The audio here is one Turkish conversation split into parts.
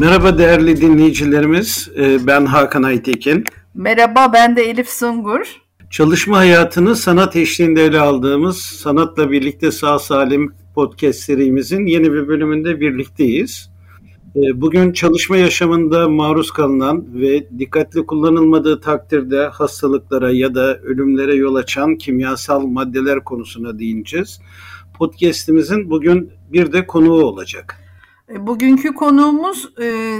Merhaba değerli dinleyicilerimiz. Ee, ben Hakan Aytekin. Merhaba ben de Elif Sungur. Çalışma hayatını sanat eşliğinde ele aldığımız Sanatla Birlikte Sağ Salim podcast serimizin yeni bir bölümünde birlikteyiz. Ee, bugün çalışma yaşamında maruz kalınan ve dikkatli kullanılmadığı takdirde hastalıklara ya da ölümlere yol açan kimyasal maddeler konusuna değineceğiz. Podcast'imizin bugün bir de konuğu olacak. E, bugünkü konuğumuz e,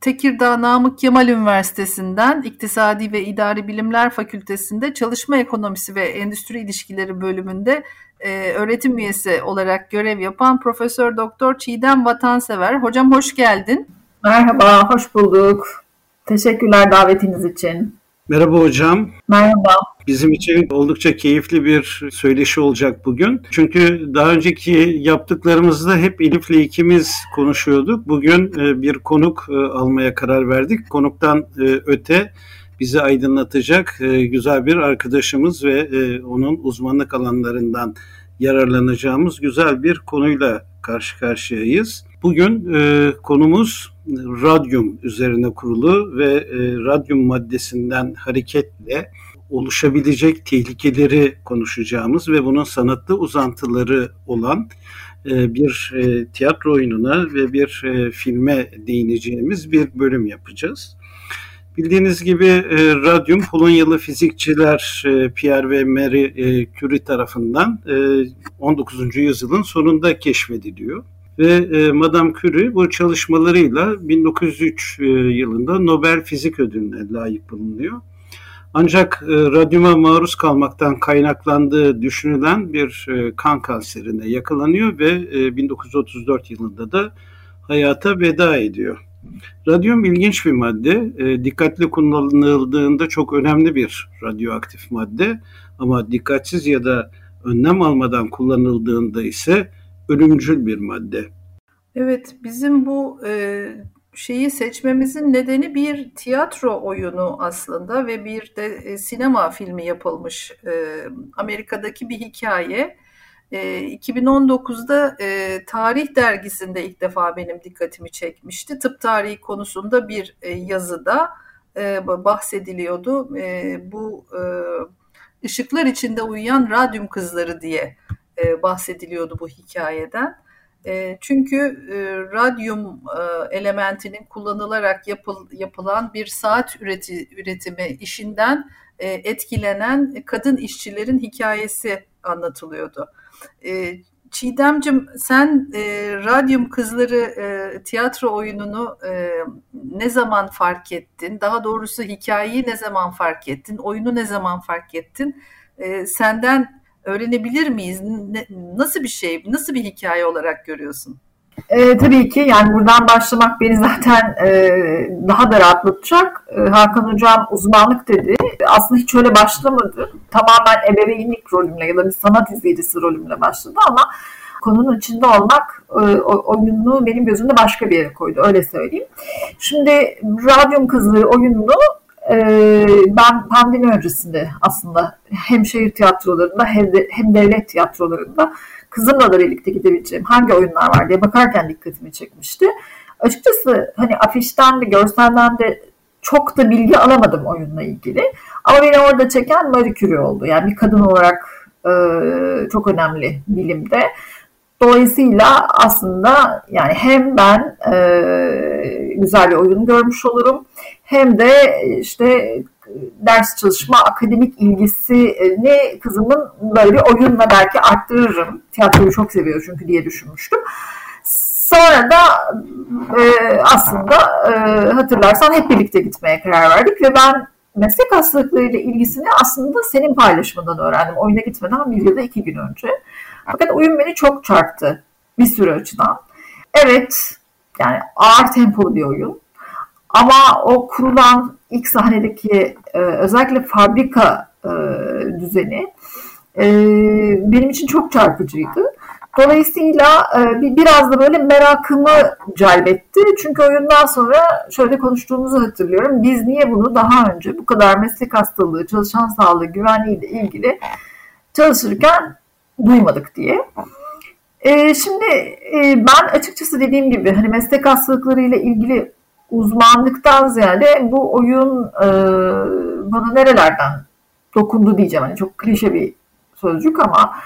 Tekirdağ Namık Kemal Üniversitesi'nden İktisadi ve İdari Bilimler Fakültesi'nde Çalışma Ekonomisi ve Endüstri İlişkileri bölümünde e, öğretim üyesi olarak görev yapan Profesör Doktor Çiğdem Vatansever. Hocam hoş geldin. Merhaba, hoş bulduk. Teşekkürler davetiniz için. Merhaba hocam. Merhaba. Bizim için oldukça keyifli bir söyleşi olacak bugün. Çünkü daha önceki yaptıklarımızda hep Elif'le ikimiz konuşuyorduk. Bugün e, bir konuk e, almaya karar verdik. Konuktan e, öte bizi aydınlatacak güzel bir arkadaşımız ve onun uzmanlık alanlarından yararlanacağımız güzel bir konuyla karşı karşıyayız. Bugün konumuz radyum üzerine kurulu ve e, radyum maddesinden hareketle oluşabilecek tehlikeleri konuşacağımız ve bunun sanatlı uzantıları olan e, bir e, tiyatro oyununa ve bir e, filme değineceğimiz bir bölüm yapacağız. Bildiğiniz gibi e, radyum Polonyalı fizikçiler e, Pierre ve Marie e, Curie tarafından e, 19. yüzyılın sonunda keşfediliyor. Ve e, Madame Curie bu çalışmalarıyla 1903 e, yılında Nobel Fizik Ödülü'ne layık bulunuyor. Ancak e, radyuma maruz kalmaktan kaynaklandığı düşünülen bir e, kan kanserine yakalanıyor ve e, 1934 yılında da hayata veda ediyor. Radyum ilginç bir madde. E, dikkatli kullanıldığında çok önemli bir radyoaktif madde. Ama dikkatsiz ya da önlem almadan kullanıldığında ise ölümcül bir madde. Evet, bizim bu e, şeyi seçmemizin nedeni bir tiyatro oyunu aslında ve bir de e, sinema filmi yapılmış e, Amerika'daki bir hikaye. E, 2019'da e, Tarih Dergisi'nde ilk defa benim dikkatimi çekmişti. Tıp tarihi konusunda bir e, yazıda e, bahsediliyordu. E, bu e, ışıklar içinde uyuyan radyum kızları diye e, bahsediliyordu bu hikayeden. E, çünkü e, radyum elementinin kullanılarak yapıl, yapılan bir saat üreti, üretimi işinden etkilenen kadın işçilerin hikayesi anlatılıyordu. Çiğdemcim sen e, Radyum Kızları e, tiyatro oyununu e, ne zaman fark ettin? Daha doğrusu hikayeyi ne zaman fark ettin? Oyunu ne zaman fark ettin? E, senden öğrenebilir miyiz? Ne, nasıl bir şey, nasıl bir hikaye olarak görüyorsun? E, tabii ki yani buradan başlamak beni zaten e, daha da rahatlatacak. E, Hakan Hocam uzmanlık dedi. Aslında hiç öyle başlamadı. Tamamen ebeveynlik rolümle ya da bir sanat izleyicisi rolümle başladı ama konunun içinde olmak e, oyununu benim gözümde başka bir yere koydu öyle söyleyeyim. Şimdi Radyum Kızları oyununu ben pandemi öncesinde aslında hem şehir tiyatrolarında hem de hem devlet tiyatrolarında kızımla da birlikte gidebileceğim hangi oyunlar var diye bakarken dikkatimi çekmişti. Açıkçası hani afişten de görselden de çok da bilgi alamadım oyunla ilgili. Ama beni orada çeken Marie Curie oldu. Yani bir kadın olarak e, çok önemli bilimde. Dolayısıyla aslında yani hem ben e, güzel bir oyun görmüş olurum hem de işte ders çalışma, akademik ilgisini kızımın böyle bir oyunla belki arttırırım. Tiyatroyu çok seviyor çünkü diye düşünmüştüm. Sonra da e, aslında e, hatırlarsan hep birlikte gitmeye karar verdik ve ben meslek hastalıklarıyla ilgisini aslında senin paylaşımından öğrendim. Oyuna gitmeden bir yılda iki gün önce. Fakat oyun beni çok çarptı bir sürü açıdan. Evet yani ağır tempolu bir oyun. Ama o kurulan ilk sahnedeki e, özellikle fabrika e, düzeni e, benim için çok çarpıcıydı. Dolayısıyla e, biraz da böyle merakımı celbetti. Çünkü oyundan sonra şöyle konuştuğumuzu hatırlıyorum. Biz niye bunu daha önce bu kadar meslek hastalığı, çalışan sağlığı, güvenliği ile ilgili çalışırken duymadık diye. E, şimdi e, ben açıkçası dediğim gibi hani meslek hastalıkları ile ilgili uzmanlıktan ziyade bu oyun e, bana nerelerden dokundu diyeceğim. Hani çok klişe bir sözcük ama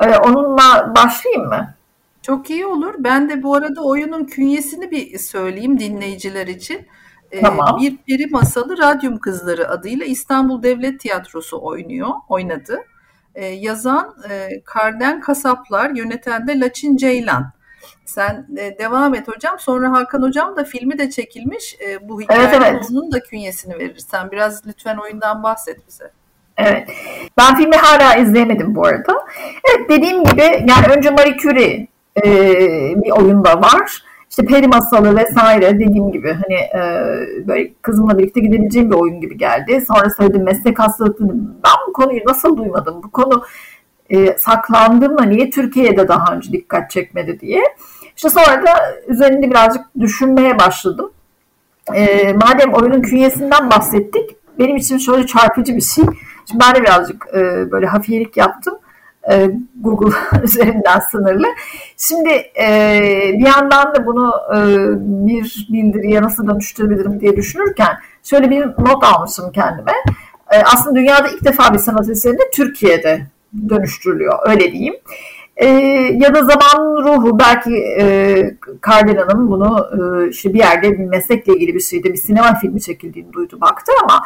e, onunla başlayayım mı? Çok iyi olur. Ben de bu arada oyunun künyesini bir söyleyeyim dinleyiciler için. Ee, tamam. Bir peri masalı Radyum Kızları adıyla İstanbul Devlet Tiyatrosu oynuyor, oynadı. Ee, yazan e, Karden Kasaplar, yöneten de Laçin Ceylan. Sen e, devam et hocam. Sonra Hakan hocam da filmi de çekilmiş. E, bu hikayenin evet, evet. onun da künyesini verirsen. Biraz lütfen oyundan bahset bize. Evet. Ben filmi hala izleyemedim bu arada. Evet dediğim gibi yani önce Marie Curie e, bir oyunda var. İşte peri masalı vesaire dediğim gibi hani e, böyle kızımla birlikte gidebileceğim bir oyun gibi geldi. Sonra söyledim meslek hastalığı ben bu konuyu nasıl duymadım? Bu konu e, saklandı mı? Niye Türkiye'de daha önce dikkat çekmedi diye. İşte sonra da üzerinde birazcık düşünmeye başladım. E, madem oyunun künyesinden bahsettik, benim için şöyle çarpıcı bir şey. Şimdi ben de birazcık e, böyle hafiyelik yaptım. E, Google üzerinden sınırlı. Şimdi e, bir yandan da bunu e, bir bildiriye nasıl dönüştürebilirim diye düşünürken şöyle bir not almışım kendime. E, aslında dünyada ilk defa bir sanat eseri Türkiye'de dönüştürülüyor öyle diyeyim. E, ya da zaman ruhu belki e, Cardinal'ın bunu e, işte bir yerde bir meslekle ilgili bir şeyde bir sinema filmi çekildiğini duydu baktı ama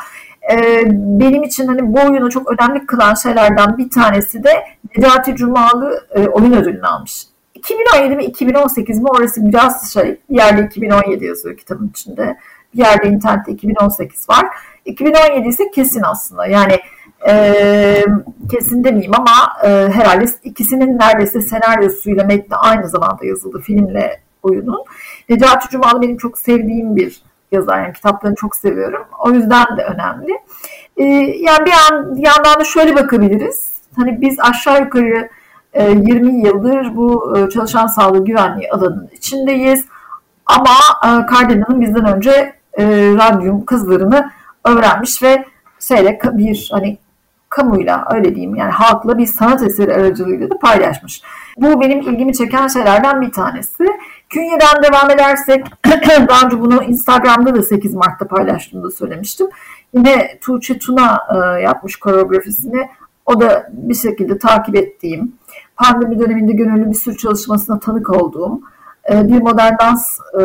e, benim için hani bu oyunu çok önemli kılan şeylerden bir tanesi de Necati Cumalı e, oyun ödülünü almış. 2017 mi 2018 mi orası biraz şey bir yerde 2017 yazıyor kitabın içinde. Bir yerde internette 2018 var. 2017 ise kesin aslında yani e, kesin demeyeyim ama e, herhalde ikisinin neredeyse senaryosuyla metni aynı zamanda yazıldı filmle oyunun. Necati Cumalı benim çok sevdiğim bir yazar. Yani kitaplarını çok seviyorum. O yüzden de önemli. E, yani bir, an, bir yandan da şöyle bakabiliriz. Hani biz aşağı yukarı e, 20 yıldır bu e, çalışan sağlığı güvenliği alanının içindeyiz. Ama e, bizden önce e, radyum kızlarını öğrenmiş ve şeyle bir hani kamuyla öyle diyeyim yani halkla bir sanat eseri aracılığıyla da paylaşmış. Bu benim ilgimi çeken şeylerden bir tanesi. Künye'den devam edersek daha önce bunu Instagram'da da 8 Mart'ta paylaştığımda söylemiştim. Yine Tuğçe Tuna e, yapmış koreografisini. O da bir şekilde takip ettiğim, pandemi döneminde gönüllü bir sürü çalışmasına tanık olduğum e, bir modern dans e,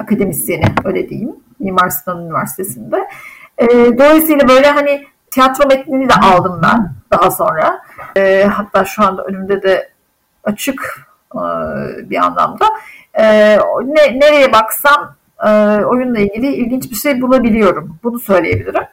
akademisyeni öyle diyeyim. Mimar Sinan Üniversitesi'nde. Dolayısıyla böyle hani tiyatro metnini de aldım ben daha sonra. E, hatta şu anda önümde de açık e, bir anlamda. E, ne, nereye baksam e, oyunla ilgili ilginç bir şey bulabiliyorum. Bunu söyleyebilirim.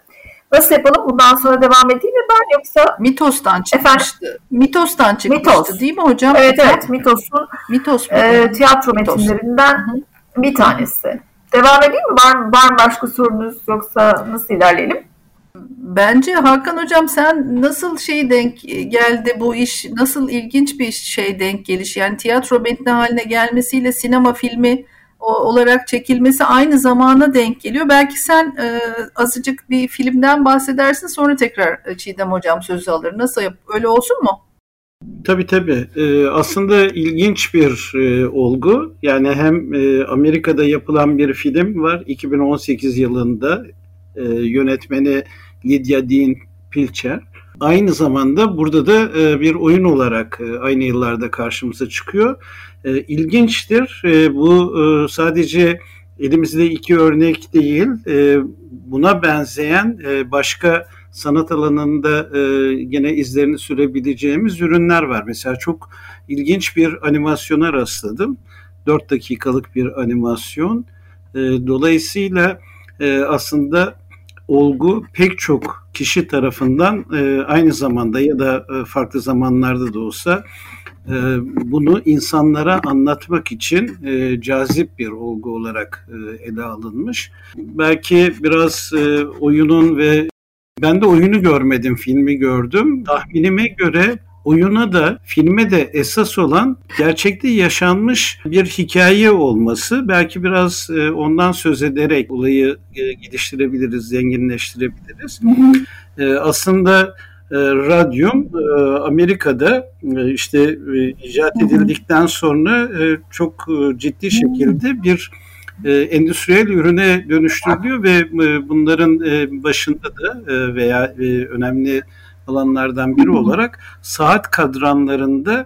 Nasıl yapalım? Bundan sonra devam edeyim mi ben yoksa? Mitos'tan çıkmıştı. Efendim? Mitos'tan çıkmıştı Mitos. değil mi hocam? Evet evet Mitos'un Mitos e, tiyatro Mitos. metinlerinden Hı-hı. bir tanesi. Devam edeyim mi? Var, var mı başka sorunuz yoksa nasıl ilerleyelim? Bence Hakan Hocam sen nasıl şey denk geldi bu iş, nasıl ilginç bir şey denk geliş. Yani tiyatro metni haline gelmesiyle sinema filmi olarak çekilmesi aynı zamana denk geliyor. Belki sen e, azıcık bir filmden bahsedersin sonra tekrar Çiğdem Hocam sözü alır. Nasıl yap? Öyle olsun mu? Tabii tabii. Ee, aslında ilginç bir e, olgu. Yani hem e, Amerika'da yapılan bir film var 2018 yılında e, yönetmeni Lydia Dean Pilcher. Aynı zamanda burada da e, bir oyun olarak e, aynı yıllarda karşımıza çıkıyor. E, ilginçtir. Bu sadece elimizde iki örnek değil. Buna benzeyen başka sanat alanında e, gene izlerini sürebileceğimiz ürünler var. Mesela çok ilginç bir animasyona rastladım. 4 dakikalık bir animasyon. Dolayısıyla aslında olgu pek çok kişi tarafından e, aynı zamanda ya da e, farklı zamanlarda da olsa e, bunu insanlara anlatmak için e, cazip bir olgu olarak e, ele alınmış. Belki biraz e, oyunun ve ben de oyunu görmedim, filmi gördüm. Tahminime göre oyuna da filme de esas olan gerçekte yaşanmış bir hikaye olması. Belki biraz e, ondan söz ederek olayı e, geliştirebiliriz, zenginleştirebiliriz. E, aslında radyum Amerika'da işte icat edildikten sonra çok ciddi şekilde bir endüstriyel ürüne dönüştürülüyor ve bunların başında da veya önemli alanlardan biri olarak saat kadranlarında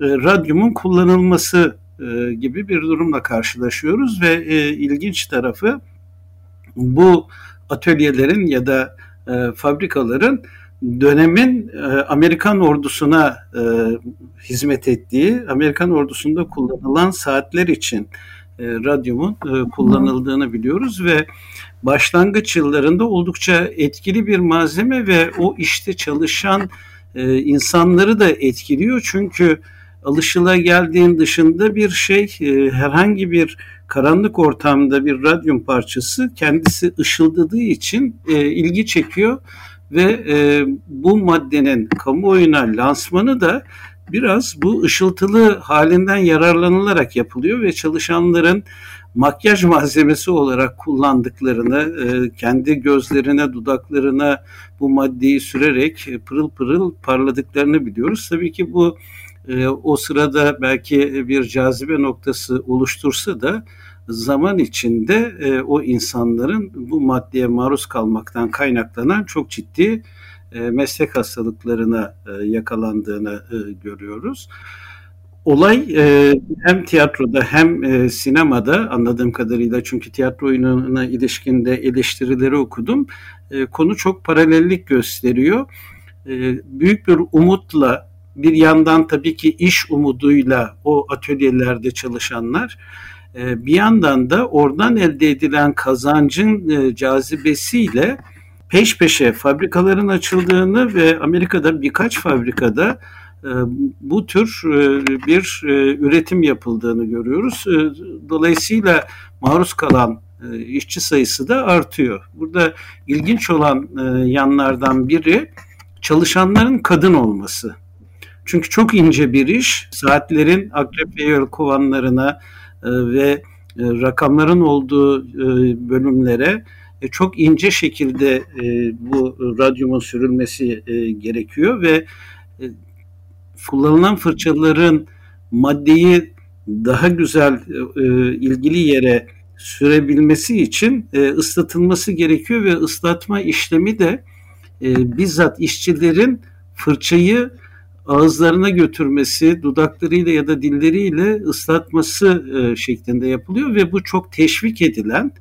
e, radyumun kullanılması e, gibi bir durumla karşılaşıyoruz ve e, ilginç tarafı bu atölyelerin ya da e, fabrikaların dönemin e, Amerikan ordusuna e, hizmet ettiği, Amerikan ordusunda kullanılan saatler için e, radyumun e, kullanıldığını biliyoruz ve başlangıç yıllarında oldukça etkili bir malzeme ve o işte çalışan e, insanları da etkiliyor. Çünkü alışıla geldiğin dışında bir şey e, herhangi bir karanlık ortamda bir radyum parçası kendisi ışıldadığı için e, ilgi çekiyor ve e, bu maddenin kamuoyuna lansmanı da biraz bu ışıltılı halinden yararlanılarak yapılıyor ve çalışanların makyaj malzemesi olarak kullandıklarını, e, kendi gözlerine, dudaklarına bu maddeyi sürerek pırıl pırıl parladıklarını biliyoruz. Tabii ki bu e, o sırada belki bir cazibe noktası oluştursa da zaman içinde e, o insanların bu maddeye maruz kalmaktan kaynaklanan çok ciddi e, meslek hastalıklarına e, yakalandığını e, görüyoruz. Olay e, hem tiyatroda hem e, sinemada anladığım kadarıyla çünkü tiyatro oyununa ilişkinde eleştirileri okudum. E, konu çok paralellik gösteriyor. E, büyük bir umutla bir yandan tabii ki iş umuduyla o atölyelerde çalışanlar e, bir yandan da oradan elde edilen kazancın e, cazibesiyle peş peşe fabrikaların açıldığını ve Amerika'da birkaç fabrikada bu tür bir üretim yapıldığını görüyoruz. Dolayısıyla maruz kalan işçi sayısı da artıyor. Burada ilginç olan yanlardan biri çalışanların kadın olması. Çünkü çok ince bir iş. Saatlerin akrep ve yelkovanlarına e, ve e, rakamların olduğu e, bölümlere çok ince şekilde bu radyumun sürülmesi gerekiyor ve kullanılan fırçaların maddeyi daha güzel ilgili yere sürebilmesi için ıslatılması gerekiyor ve ıslatma işlemi de bizzat işçilerin fırçayı ağızlarına götürmesi, dudaklarıyla ya da dilleriyle ıslatması e, şeklinde yapılıyor ve bu çok teşvik edilen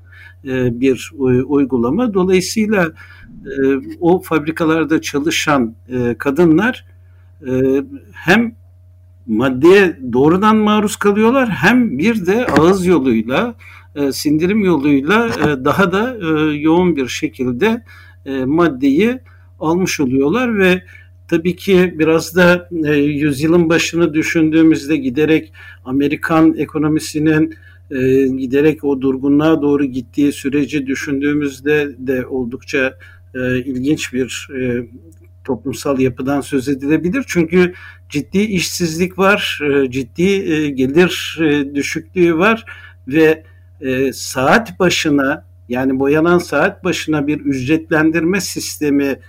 e, bir uygulama. Dolayısıyla e, o fabrikalarda çalışan kadınlar hem maddeye doğrudan maruz kalıyorlar hem bir de ağız yoluyla, sindirim yoluyla daha da yoğun bir şekilde maddeyi almış oluyorlar ve Tabii ki biraz da e, yüzyılın başını düşündüğümüzde giderek Amerikan ekonomisinin e, giderek o durgunluğa doğru gittiği süreci düşündüğümüzde de oldukça e, ilginç bir e, toplumsal yapıdan söz edilebilir. Çünkü ciddi işsizlik var, e, ciddi e, gelir e, düşüklüğü var ve saat başına yani boyanan saat başına bir ücretlendirme sistemi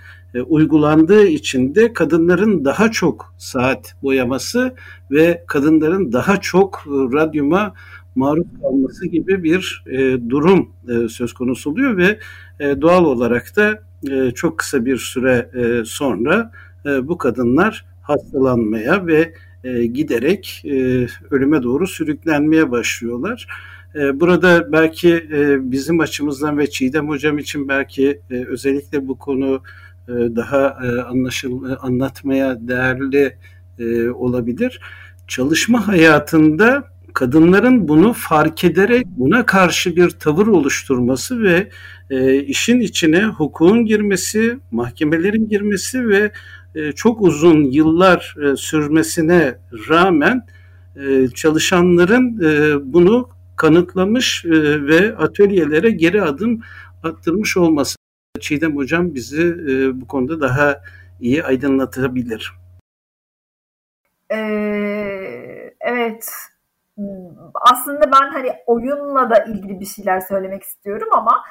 uygulandığı için de kadınların daha çok saat boyaması ve kadınların daha çok radyuma maruz kalması gibi bir durum söz konusu oluyor ve doğal olarak da e, çok kısa bir süre e, sonra e, bu kadınlar hastalanmaya ve giderek ölüme doğru sürüklenmeye başlıyorlar. Burada belki bizim açımızdan ve Çiğdem Hocam için belki özellikle bu konu daha anlaşıl anlatmaya değerli olabilir. Çalışma hayatında kadınların bunu fark ederek buna karşı bir tavır oluşturması ve işin içine hukukun girmesi, mahkemelerin girmesi ve çok uzun yıllar sürmesine rağmen çalışanların bunu kanıtlamış ve atölyelere geri adım attırmış olması Çiğdem Hocam bizi e, bu konuda daha iyi aydınlatabilir. Ee, evet. Aslında ben hani oyunla da ilgili bir şeyler söylemek istiyorum ama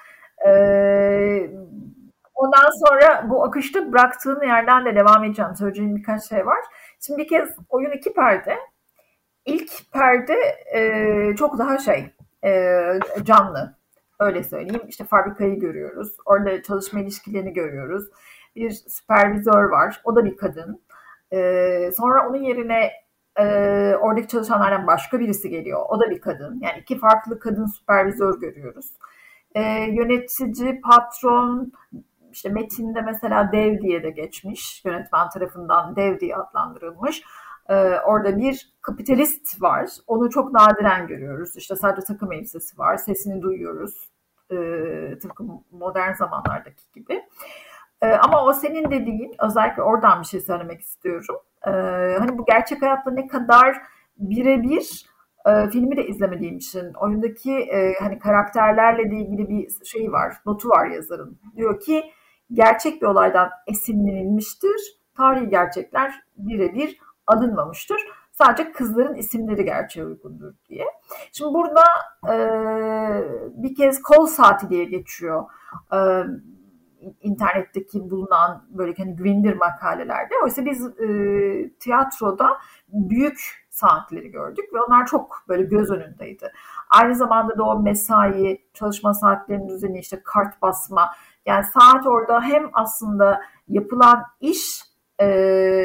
e, ondan sonra bu akışta bıraktığım yerden de devam edeceğim. Söyleyeceğim birkaç şey var. Şimdi bir kez oyun iki perde. İlk perde e, çok daha şey e, canlı. Öyle söyleyeyim. İşte fabrikayı görüyoruz. Orada çalışma ilişkilerini görüyoruz. Bir süpervizör var. O da bir kadın. E, sonra onun yerine e, oradaki çalışanlardan başka birisi geliyor. O da bir kadın. Yani iki farklı kadın süpervizör görüyoruz. E, yönetici, patron, işte metinde mesela dev diye de geçmiş. Yönetmen tarafından dev diye adlandırılmış. Ee, orada bir kapitalist var. Onu çok nadiren görüyoruz. İşte sadece takım elbisesi var. Sesini duyuyoruz. Ee, tıpkı modern zamanlardaki gibi. Ee, ama o senin dediğin özellikle oradan bir şey söylemek istiyorum. Ee, hani bu gerçek hayatta ne kadar birebir e, filmi de izlemediğim için oyundaki e, hani karakterlerle ilgili bir şey var, notu var yazarın. Diyor ki gerçek bir olaydan esinlenilmiştir. Tarihi gerçekler birebir alınmamıştır. Sadece kızların isimleri gerçeğe uygundur diye. Şimdi burada e, bir kez kol saati diye geçiyor. E, internetteki bulunan böyle hani güvenilir makalelerde. Oysa biz e, tiyatroda büyük saatleri gördük ve onlar çok böyle göz önündeydi. Aynı zamanda da o mesai, çalışma saatlerinin düzeni, işte kart basma. Yani saat orada hem aslında yapılan iş e,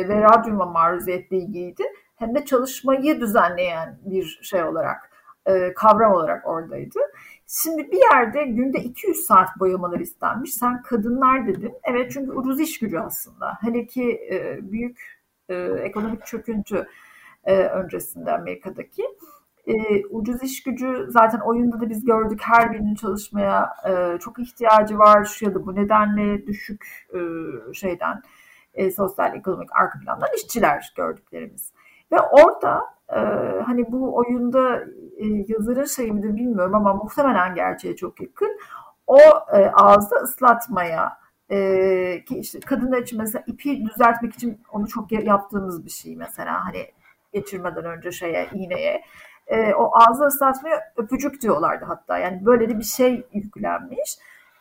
ve radyuma maruziyetle ilgiliydi hem de çalışmayı düzenleyen bir şey olarak, e, kavram olarak oradaydı. Şimdi bir yerde günde 200 saat boyamalar istenmiş. Sen kadınlar dedin. Evet çünkü ucuz iş gücü aslında. Hele ki e, büyük e, ekonomik çöküntü e, öncesinde Amerika'daki. E, ucuz iş gücü zaten oyunda da biz gördük her birinin çalışmaya e, çok ihtiyacı var. Şu ya da bu nedenle düşük e, şeyden e, sosyal ekonomik arka plandan işçiler gördüklerimiz. Ve orada e, hani bu oyunda e, yazarın şeyi midir bilmiyorum ama muhtemelen gerçeğe çok yakın. O e, ağzı ıslatmaya e, ki işte kadınlar için mesela ipi düzeltmek için onu çok yaptığımız bir şey mesela hani geçirmeden önce şeye iğneye. E, o ağzı ıslatmaya öpücük diyorlardı hatta. Yani böyle de bir şey yüklenmiş.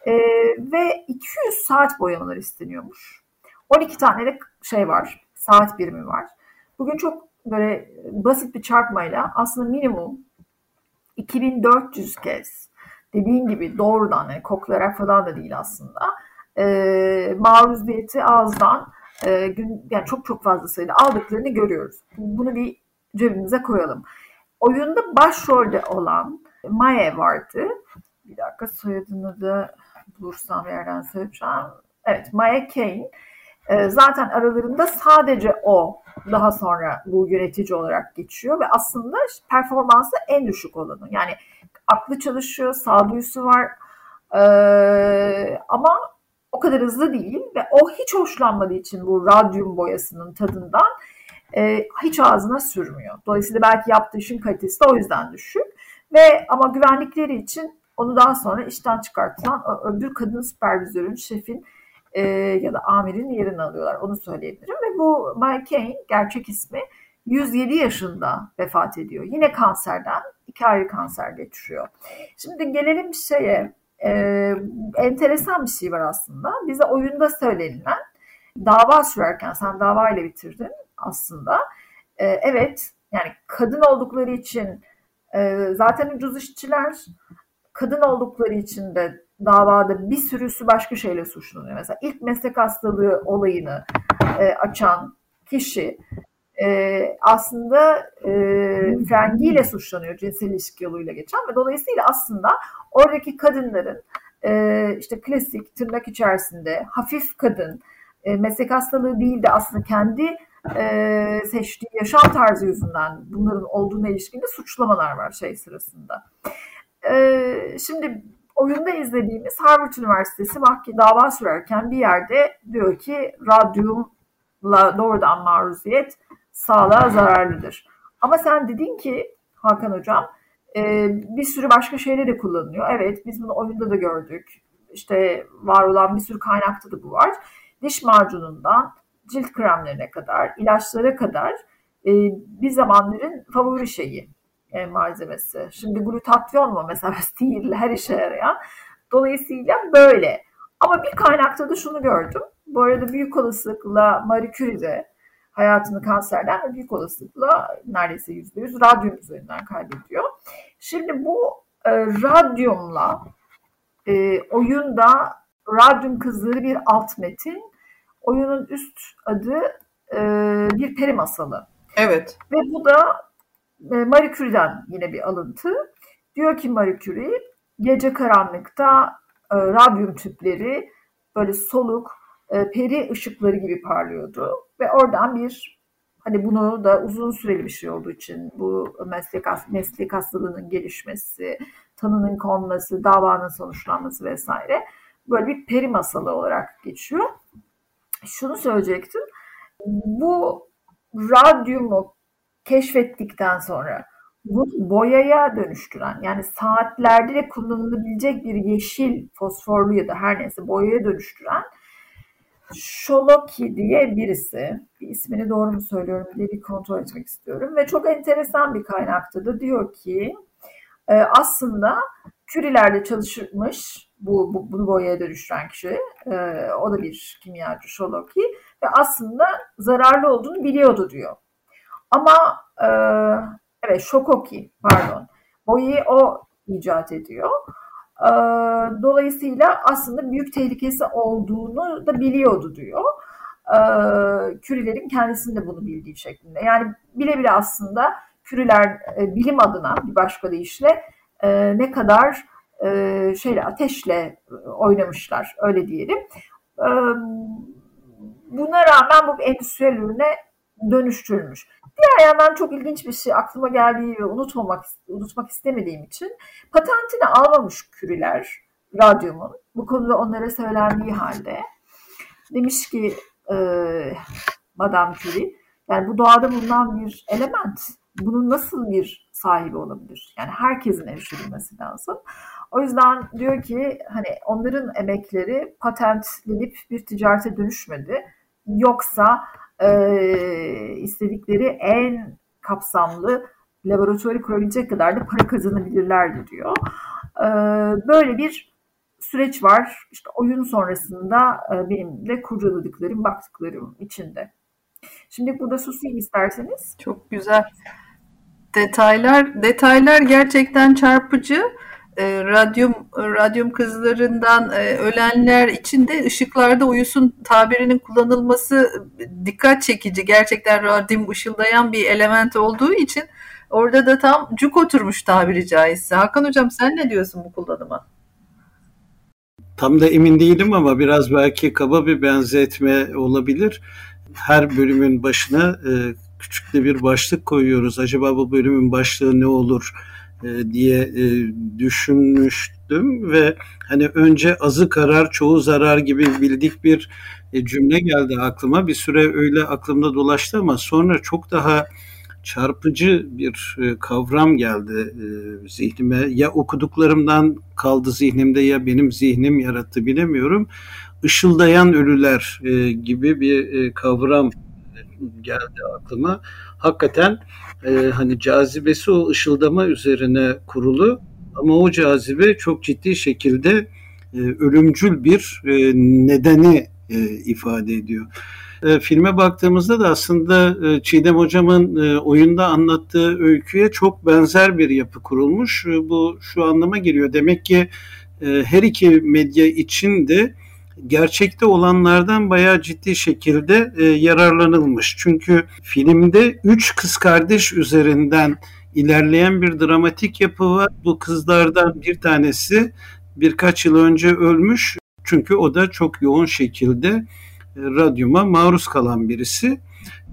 E, ve 200 saat boyamalar isteniyormuş. 12 tane de şey var saat birimi var. Bugün çok böyle basit bir çarpmayla aslında minimum 2400 kez dediğin gibi doğrudan yani koklayarak falan da değil aslında e, maruziyeti ağızdan e, gün, yani çok çok fazla sayıda aldıklarını görüyoruz. Bunu bir cebimize koyalım. Oyunda başrolde olan Maya vardı. Bir dakika soyadını da bulursam yerden söyleyeceğim. Evet Maya Kane. E, zaten aralarında sadece o daha sonra bu yönetici olarak geçiyor ve aslında performansı en düşük olanı. Yani aklı çalışıyor, sağduyusu var ee, ama o kadar hızlı değil ve o hiç hoşlanmadığı için bu radyum boyasının tadından e, hiç ağzına sürmüyor. Dolayısıyla belki yaptığı işin kalitesi de o yüzden düşük. Ve ama güvenlikleri için onu daha sonra işten çıkartılan öbür kadın süpervizörün, şefin e, ya da amirin yerini alıyorlar. Onu söyleyebilirim. Ve bu Mike Kane gerçek ismi 107 yaşında vefat ediyor. Yine kanserden iki ayrı kanser geçiriyor. Şimdi gelelim şeye e, enteresan bir şey var aslında. Bize oyunda söylenilen dava sürerken sen dava ile bitirdin aslında. E, evet yani kadın oldukları için e, zaten ucuz işçiler kadın oldukları için de davada bir sürüsü başka şeyle suçlanıyor. Mesela ilk meslek hastalığı olayını e, açan kişi e, aslında e, frengiyle suçlanıyor cinsel ilişki yoluyla geçen ve dolayısıyla aslında oradaki kadınların e, işte klasik tırnak içerisinde hafif kadın e, meslek hastalığı değil de aslında kendi e, seçtiği yaşam tarzı yüzünden bunların olduğuna ilişkin de suçlamalar var şey sırasında. E, şimdi oyunda izlediğimiz Harvard Üniversitesi mahkeme dava sürerken bir yerde diyor ki radyumla doğrudan maruziyet sağlığa zararlıdır. Ama sen dedin ki Hakan Hocam e, bir sürü başka şeyler de kullanılıyor. Evet biz bunu oyunda da gördük. İşte var olan bir sürü kaynakta da bu var. Diş macunundan cilt kremlerine kadar, ilaçlara kadar e, bir zamanların favori şeyi e, malzemesi. Şimdi glutatyon mu mesela değil her işe yarayan. Dolayısıyla böyle. Ama bir kaynakta da şunu gördüm. Bu arada büyük olasılıkla Marie Curie de hayatını kanserden büyük olasılıkla neredeyse yüzde yüz radyum üzerinden kaybediyor. Şimdi bu e, radyumla e, oyunda radyum kızları bir alt metin. Oyunun üst adı e, bir peri masalı. Evet. Ve bu da e, Marie Curie'den yine bir alıntı. Diyor ki Marie Curie, gece karanlıkta e, radyum tüpleri böyle soluk peri ışıkları gibi parlıyordu. Ve oradan bir hani bunu da uzun süreli bir şey olduğu için bu meslek, meslek hastalığının gelişmesi, tanının konması, davanın sonuçlanması vesaire böyle bir peri masalı olarak geçiyor. Şunu söyleyecektim. Bu radyumu keşfettikten sonra bu boyaya dönüştüren yani saatlerde kullanılabilecek bir yeşil fosforlu ya da her neyse boyaya dönüştüren Şoloki diye birisi, bir ismini doğru mu söylüyorum diye bir kontrol etmek istiyorum ve çok enteresan bir kaynakta da diyor ki e, aslında kürilerde çalışmış bu, bu bunu boyaya dönüştüren kişi, e, o da bir kimyacı Şoloki ve aslında zararlı olduğunu biliyordu diyor. Ama e, evet Şokoki pardon boyayı o icat ediyor. E, dolayısıyla aslında büyük tehlikesi olduğunu da biliyordu diyor. E, Kürilerin kendisinin de bunu bildiği şeklinde. Yani bile bile aslında Küriler e, bilim adına bir başka deyişle e, ne kadar e, şeyle ateşle oynamışlar öyle diyelim. E, buna rağmen bu endüstriyel ürüne dönüştürülmüş. Diğer yandan çok ilginç bir şey aklıma geldiği ve unutmamak unutmak istemediğim için patentini almamış Küriler radyumun. Bu konuda onlara söylendiği halde demiş ki e, Madame Curie yani bu doğada bulunan bir element. Bunun nasıl bir sahibi olabilir? Yani herkesin erişebilmesi lazım. O yüzden diyor ki hani onların emekleri patentlenip bir ticarete dönüşmedi. Yoksa e, istedikleri en kapsamlı laboratuvarı kurabilecek kadar da para kazanabilirlerdi diyor. E, böyle bir süreç var. İşte oyun sonrasında e, benim de kurcaladıklarım, baktıklarım içinde. Şimdi burada susayım isterseniz. Çok güzel. Detaylar detaylar gerçekten çarpıcı e, radyum radyum kızlarından e, ölenler için de ışıklarda uyusun tabirinin kullanılması dikkat çekici. Gerçekten radyum ışıldayan bir element olduğu için orada da tam cuk oturmuş tabiri caizse. Hakan hocam sen ne diyorsun bu kullanıma? Tam da emin değilim ama biraz belki kaba bir benzetme olabilir. Her bölümün başına e, küçük de bir başlık koyuyoruz. Acaba bu bölümün başlığı ne olur? E, diye e, düşünmüştüm ve hani önce azı karar çoğu zarar gibi bildik bir e, cümle geldi aklıma. Bir süre öyle aklımda dolaştı ama sonra çok daha çarpıcı bir kavram geldi zihnime. Ya okuduklarımdan kaldı zihnimde ya benim zihnim yarattı bilemiyorum. Işıldayan ölüler gibi bir kavram geldi aklıma. Hakikaten e, hani cazibesi o ışıldama üzerine kurulu ama o cazibe çok ciddi şekilde e, ölümcül bir e, nedeni e, ifade ediyor. E, filme baktığımızda da aslında e, Çiğdem Hocam'ın e, oyunda anlattığı öyküye çok benzer bir yapı kurulmuş. E, bu şu anlama geliyor. Demek ki e, her iki medya için de gerçekte olanlardan bayağı ciddi şekilde e, yararlanılmış. Çünkü filmde üç kız kardeş üzerinden ilerleyen bir dramatik yapı var. Bu kızlardan bir tanesi birkaç yıl önce ölmüş. Çünkü o da çok yoğun şekilde e, radyuma maruz kalan birisi.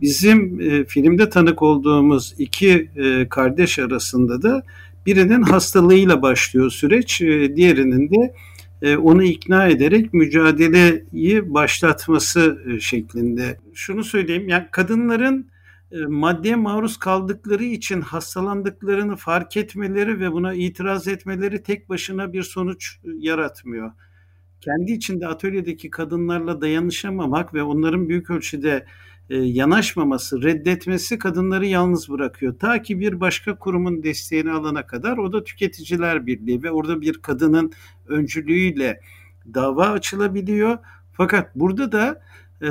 Bizim e, filmde tanık olduğumuz iki e, kardeş arasında da birinin hastalığıyla başlıyor süreç, e, diğerinin de onu ikna ederek mücadeleyi başlatması e, şeklinde. Şunu söyleyeyim, yani kadınların e, maddeye maruz kaldıkları için hastalandıklarını fark etmeleri ve buna itiraz etmeleri tek başına bir sonuç yaratmıyor. Kendi içinde atölyedeki kadınlarla dayanışamamak ve onların büyük ölçüde e, yanaşmaması, reddetmesi kadınları yalnız bırakıyor. Ta ki bir başka kurumun desteğini alana kadar o da tüketiciler birliği ve orada bir kadının öncülüğüyle dava açılabiliyor. Fakat burada da e,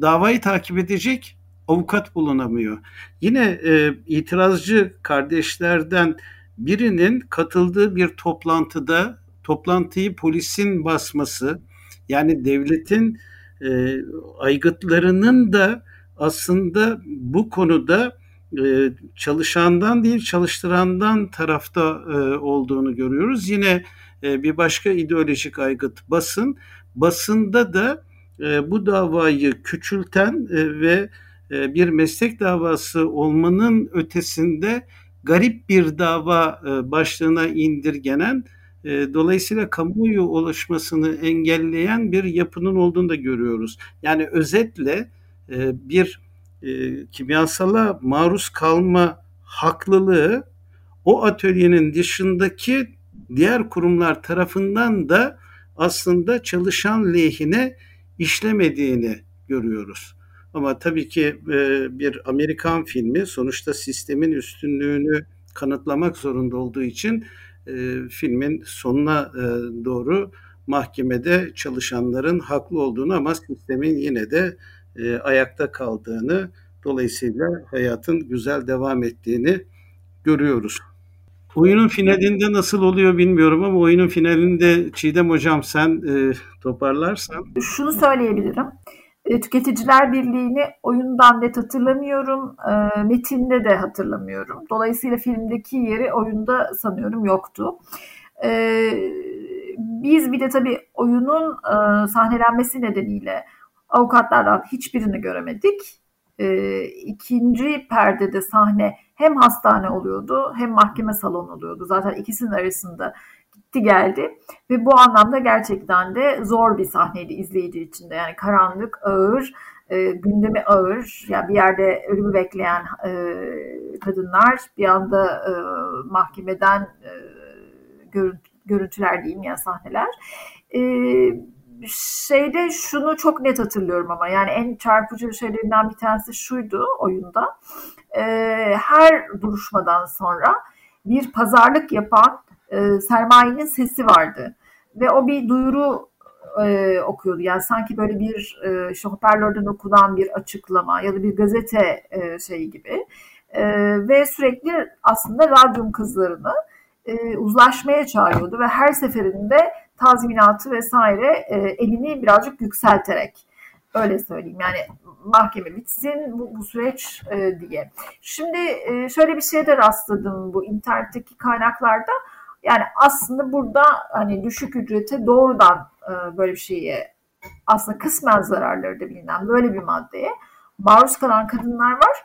davayı takip edecek avukat bulunamıyor. Yine e, itirazcı kardeşlerden birinin katıldığı bir toplantıda toplantıyı polisin basması yani devletin e, aygıtlarının da aslında bu konuda e, çalışandan değil çalıştırandan tarafta e, olduğunu görüyoruz. Yine e, bir başka ideolojik aygıt basın. Basında da e, bu davayı küçülten e, ve e, bir meslek davası olmanın ötesinde garip bir dava e, başlığına indirgenen dolayısıyla kamuoyu ulaşmasını engelleyen bir yapının olduğunu da görüyoruz. Yani özetle e, bir e, kimyasala maruz kalma haklılığı o atölyenin dışındaki diğer kurumlar tarafından da aslında çalışan lehine işlemediğini görüyoruz. Ama tabii ki e, bir Amerikan filmi sonuçta sistemin üstünlüğünü kanıtlamak zorunda olduğu için e, filmin sonuna e, doğru mahkemede çalışanların haklı olduğunu ama sistemin yine de e, ayakta kaldığını dolayısıyla hayatın güzel devam ettiğini görüyoruz. Oyunun finalinde nasıl oluyor bilmiyorum ama oyunun finalinde Çiğdem Hocam sen e, toparlarsan. Şunu söyleyebilirim. Tüketiciler Birliği'ni oyundan net hatırlamıyorum. E, metinde de hatırlamıyorum. Dolayısıyla filmdeki yeri oyunda sanıyorum yoktu. E, biz bir de tabii oyunun e, sahnelenmesi nedeniyle avukatlardan hiçbirini göremedik. E, ikinci perdede sahne hem hastane oluyordu hem mahkeme salonu oluyordu. Zaten ikisinin arasında gitti geldi ve bu anlamda gerçekten de zor bir sahneydi izleyici için de. Yani karanlık, ağır, e, gündemi ağır. Yani bir yerde ölümü bekleyen e, kadınlar bir anda e, mahkemeden e, görüntü, görüntüler diyeyim ya sahneler. E, şeyde şunu çok net hatırlıyorum ama yani en çarpıcı şeylerinden bir tanesi şuydu oyunda. E, her duruşmadan sonra bir pazarlık yapan e, sermayenin sesi vardı. Ve o bir duyuru e, okuyordu. Yani sanki böyle bir e, işte hoparlörden okunan bir açıklama ya da bir gazete e, şeyi gibi. E, ve sürekli aslında radyum kızlarını e, uzlaşmaya çağırıyordu ve her seferinde tazminatı vesaire e, elini birazcık yükselterek öyle söyleyeyim yani mahkeme bitsin bu, bu süreç e, diye. Şimdi e, şöyle bir şeye de rastladım bu internetteki kaynaklarda. Yani aslında burada hani düşük ücrete doğrudan e, böyle bir şeye aslında kısmen zararları da bilinen böyle bir maddeye maruz kalan kadınlar var.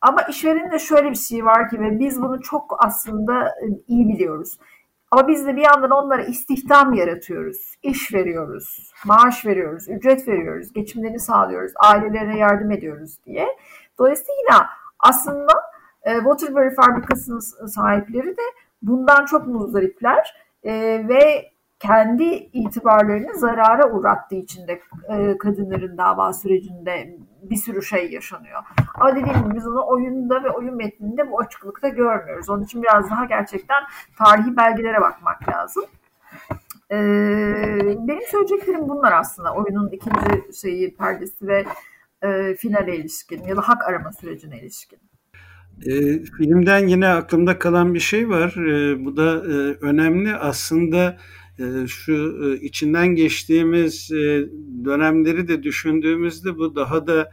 Ama işverenin de şöyle bir şey var ki ve biz bunu çok aslında e, iyi biliyoruz. Ama biz de bir yandan onlara istihdam yaratıyoruz, iş veriyoruz, maaş veriyoruz, ücret veriyoruz, geçimlerini sağlıyoruz, ailelerine yardım ediyoruz diye. Dolayısıyla aslında e, Waterbury fabrikasının sahipleri de bundan çok muzdaripler e, ve kendi itibarlarını zarara uğrattığı için de e, kadınların dava sürecinde bir sürü şey yaşanıyor. Ama dediğim gibi biz onu oyunda ve oyun metninde bu açıklıkta görmüyoruz. Onun için biraz daha gerçekten tarihi belgelere bakmak lazım. Ee, benim söyleyeceklerim bunlar aslında. Oyunun ikinci şeyi, perdesi ve e, finale ilişkin ya da hak arama sürecine ilişkin. E, filmden yine aklımda kalan bir şey var. E, bu da e, önemli. Aslında e, şu e, içinden geçtiğimiz e, dönemleri de düşündüğümüzde bu daha da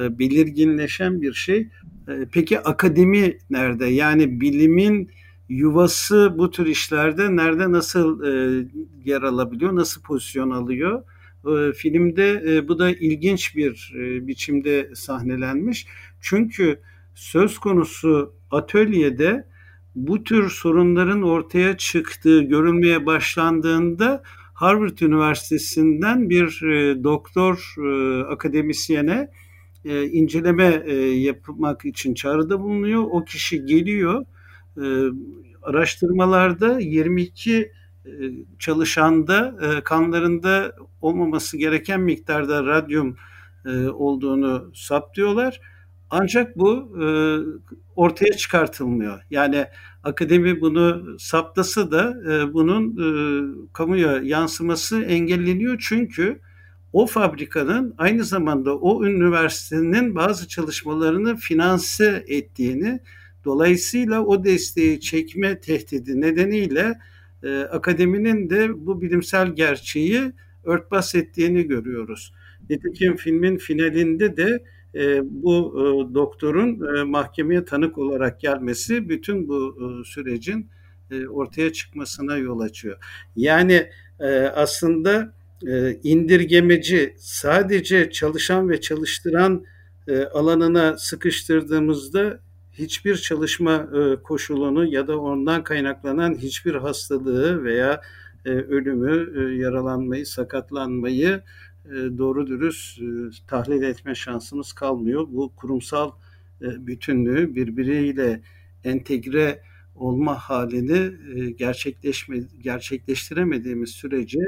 e, belirginleşen bir şey. E, peki akademi nerede? Yani bilimin yuvası bu tür işlerde nerede nasıl e, yer alabiliyor, nasıl pozisyon alıyor? E, filmde e, bu da ilginç bir e, biçimde sahnelenmiş. Çünkü söz konusu atölyede bu tür sorunların ortaya çıktığı görülmeye başlandığında Harvard Üniversitesi'nden bir e, doktor e, akademisyene e, inceleme e, yapmak için çağrıda bulunuyor. O kişi geliyor. Araştırmalarda 22 e, çalışanda kanlarında olmaması gereken miktarda radyum olduğunu saptıyorlar ancak bu e, ortaya çıkartılmıyor. Yani akademi bunu saptası da e, bunun e, kamuya yansıması engelleniyor. Çünkü o fabrikanın aynı zamanda o üniversitenin bazı çalışmalarını finanse ettiğini Dolayısıyla o desteği çekme tehdidi nedeniyle e, akademinin de bu bilimsel gerçeği örtbas ettiğini görüyoruz. Nitekim filmin finalinde de e, bu e, doktorun e, mahkemeye tanık olarak gelmesi bütün bu e, sürecin e, ortaya çıkmasına yol açıyor. Yani e, aslında e, indirgemeci sadece çalışan ve çalıştıran e, alanına sıkıştırdığımızda hiçbir çalışma e, koşulunu ya da ondan kaynaklanan hiçbir hastalığı veya e, ölümü, e, yaralanmayı, sakatlanmayı doğru dürüst e, tahlil etme şansımız kalmıyor. Bu kurumsal e, bütünlüğü birbiriyle entegre olma halini gerçekleşme, gerçekleştiremediğimiz sürece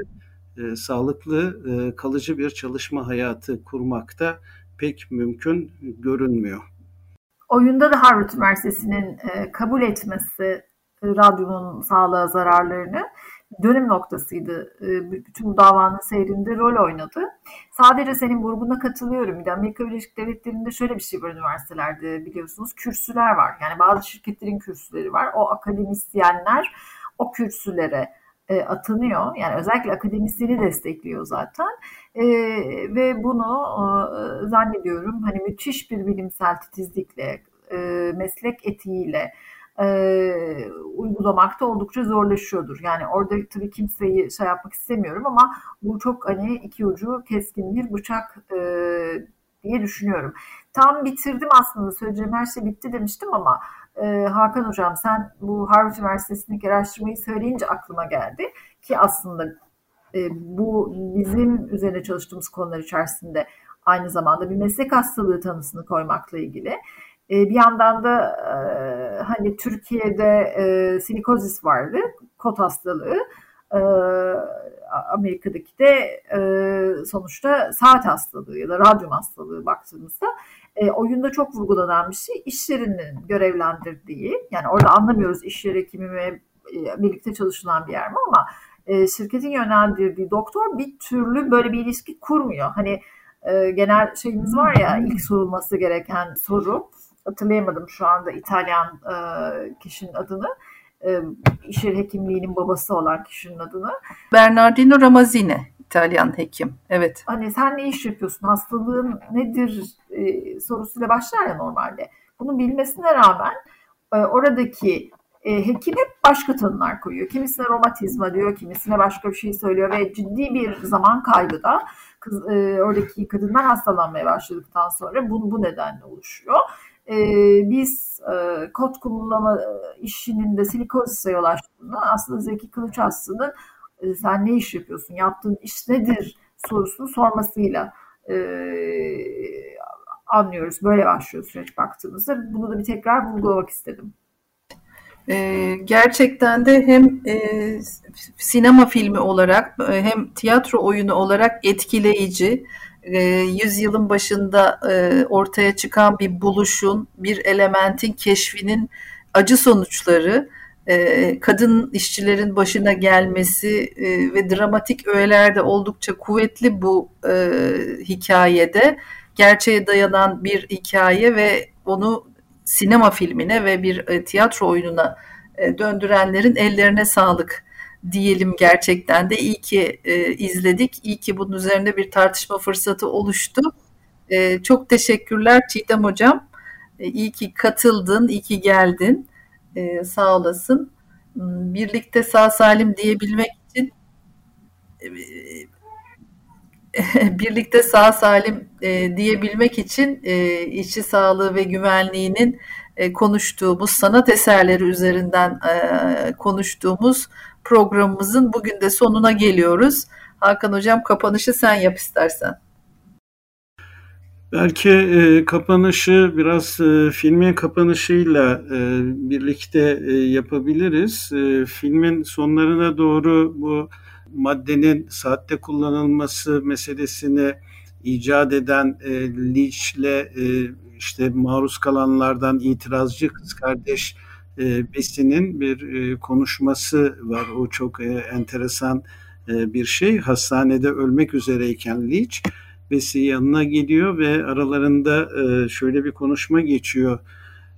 sağlıklı kalıcı bir çalışma hayatı kurmakta pek mümkün görünmüyor. Oyunda da Harvard Üniversitesi'nin kabul etmesi radyonun sağlığa zararlarını dönüm noktasıydı. Ee, bütün davanın seyrinde rol oynadı. Sadece senin vurguna katılıyorum. Bir de Amerika Birleşik Devletleri'nde şöyle bir şey var üniversitelerde biliyorsunuz. Kürsüler var. Yani bazı şirketlerin kürsüleri var. O akademisyenler o kürsülere e, atanıyor. Yani özellikle akademisyeni destekliyor zaten. E, ve bunu e, zannediyorum hani müthiş bir bilimsel titizlikle, e, meslek etiğiyle, e, uygulamakta oldukça zorlaşıyordur. Yani orada tabii kimseyi şey yapmak istemiyorum ama bu çok hani iki ucu keskin bir bıçak e, diye düşünüyorum. Tam bitirdim aslında söyleyeceğim her şey bitti demiştim ama e, Hakan Hocam sen bu Harvard Üniversitesi'ndeki araştırmayı söyleyince aklıma geldi ki aslında e, bu bizim üzerine çalıştığımız konular içerisinde aynı zamanda bir meslek hastalığı tanısını koymakla ilgili. E, bir yandan da e, hani Türkiye'de e, silikozis vardı, kot hastalığı. E, Amerika'daki de e, sonuçta saat hastalığı ya da radyum hastalığı baktığımızda e, oyunda çok vurgulanan bir şey işlerinin görevlendirdiği yani orada anlamıyoruz iş yeri kimi ve birlikte çalışılan bir yer mi ama e, şirketin yönlendirdiği doktor bir türlü böyle bir ilişki kurmuyor. Hani e, genel şeyimiz var ya ilk sorulması gereken soru hatırlayamadım şu anda İtalyan e, kişinin adını. E, iş hekimliğinin babası olan kişinin adını. Bernardino Ramazzini İtalyan hekim. Evet. Hani sen ne iş yapıyorsun? Hastalığın nedir e, sorusuyla başlar ya normalde. Bunu bilmesine rağmen e, oradaki e, hekim hep başka tanılar koyuyor. Kimisine romatizma diyor, kimisine başka bir şey söylüyor ve ciddi bir zaman kaybı da kız, e, oradaki kadınlar hastalanmaya başladıktan sonra bu, bu nedenle oluşuyor e, biz e, kod kullanma e, işinin de silikozise yol açtığını aslında Zeki Kılıç aslında e, sen ne iş yapıyorsun, yaptığın iş nedir sorusunu sormasıyla e, anlıyoruz. Böyle başlıyor süreç baktığımızda. Bunu da bir tekrar vurgulamak istedim. E, gerçekten de hem e, sinema filmi olarak e, hem tiyatro oyunu olarak etkileyici, e, yüzyılın başında e, ortaya çıkan bir buluşun, bir elementin keşfinin acı sonuçları, e, kadın işçilerin başına gelmesi e, ve dramatik öğelerde oldukça kuvvetli bu e, hikayede. Gerçeğe dayanan bir hikaye ve onu sinema filmine ve bir e, tiyatro oyununa e, döndürenlerin ellerine sağlık diyelim gerçekten de iyi ki e, izledik. İyi ki bunun üzerinde bir tartışma fırsatı oluştu. E, çok teşekkürler Çiğdem Hocam. E, iyi ki katıldın, iyi ki geldin. E, sağ olasın. Hmm, birlikte sağ salim diyebilmek için e, birlikte sağ salim e, diyebilmek için e, işçi sağlığı ve güvenliğinin e, konuştuğumuz sanat eserleri üzerinden e, konuştuğumuz programımızın bugün de sonuna geliyoruz. Hakan Hocam kapanışı sen yap istersen. Belki e, kapanışı biraz e, filmin kapanışıyla e, birlikte e, yapabiliriz. E, filmin sonlarına doğru bu maddenin saatte kullanılması meselesini icat eden e, Leach'le e, işte maruz kalanlardan itirazcı kız kardeş e, Besi'nin bir e, konuşması var. O çok e, enteresan e, bir şey. Hastanede ölmek üzereyken Leach Besi yanına geliyor ve aralarında e, şöyle bir konuşma geçiyor.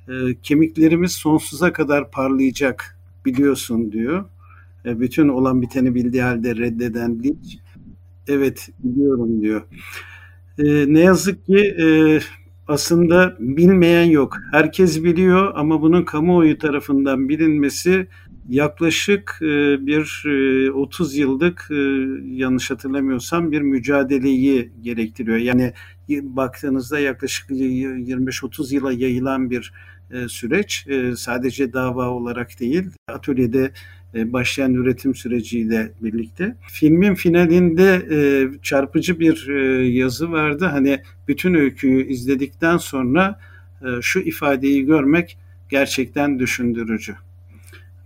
e, kemiklerimiz sonsuza kadar parlayacak biliyorsun diyor. E, bütün olan biteni bildiği halde reddeden Lynch evet biliyorum diyor. E, ne yazık ki e, aslında bilmeyen yok. Herkes biliyor ama bunun kamuoyu tarafından bilinmesi yaklaşık e, bir 30 e, yıllık e, yanlış hatırlamıyorsam bir mücadeleyi gerektiriyor. Yani baktığınızda yaklaşık 25-30 yıla yayılan bir süreç. Sadece dava olarak değil, atölyede başlayan üretim süreciyle birlikte. Filmin finalinde çarpıcı bir yazı vardı. Hani bütün öyküyü izledikten sonra şu ifadeyi görmek gerçekten düşündürücü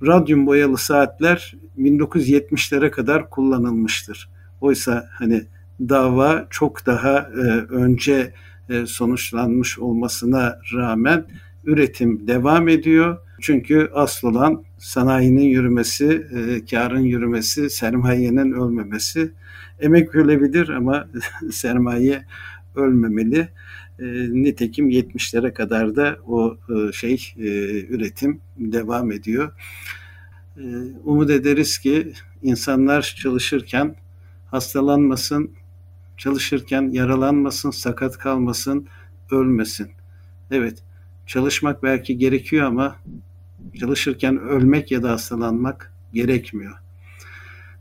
radyum boyalı saatler 1970'lere kadar kullanılmıştır. Oysa hani dava çok daha e, önce e, sonuçlanmış olmasına rağmen üretim devam ediyor. Çünkü asıl olan sanayinin yürümesi, e, karın yürümesi, sermayenin ölmemesi. Emek ölebilir ama sermaye ölmemeli. E, nitekim 70'lere kadar da o e, şey e, üretim devam ediyor. E, umut ederiz ki insanlar çalışırken hastalanmasın, çalışırken yaralanmasın, sakat kalmasın, ölmesin. Evet, çalışmak belki gerekiyor ama çalışırken ölmek ya da hastalanmak gerekmiyor.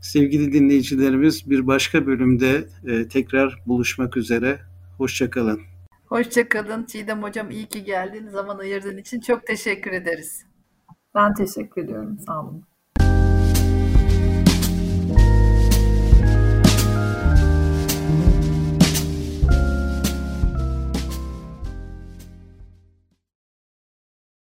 Sevgili dinleyicilerimiz bir başka bölümde e, tekrar buluşmak üzere. Hoşçakalın. Hoşçakalın. Çiğdem Hocam iyi ki geldin. Zaman ayırdığın için çok teşekkür ederiz. Ben teşekkür ediyorum. Sağ olun.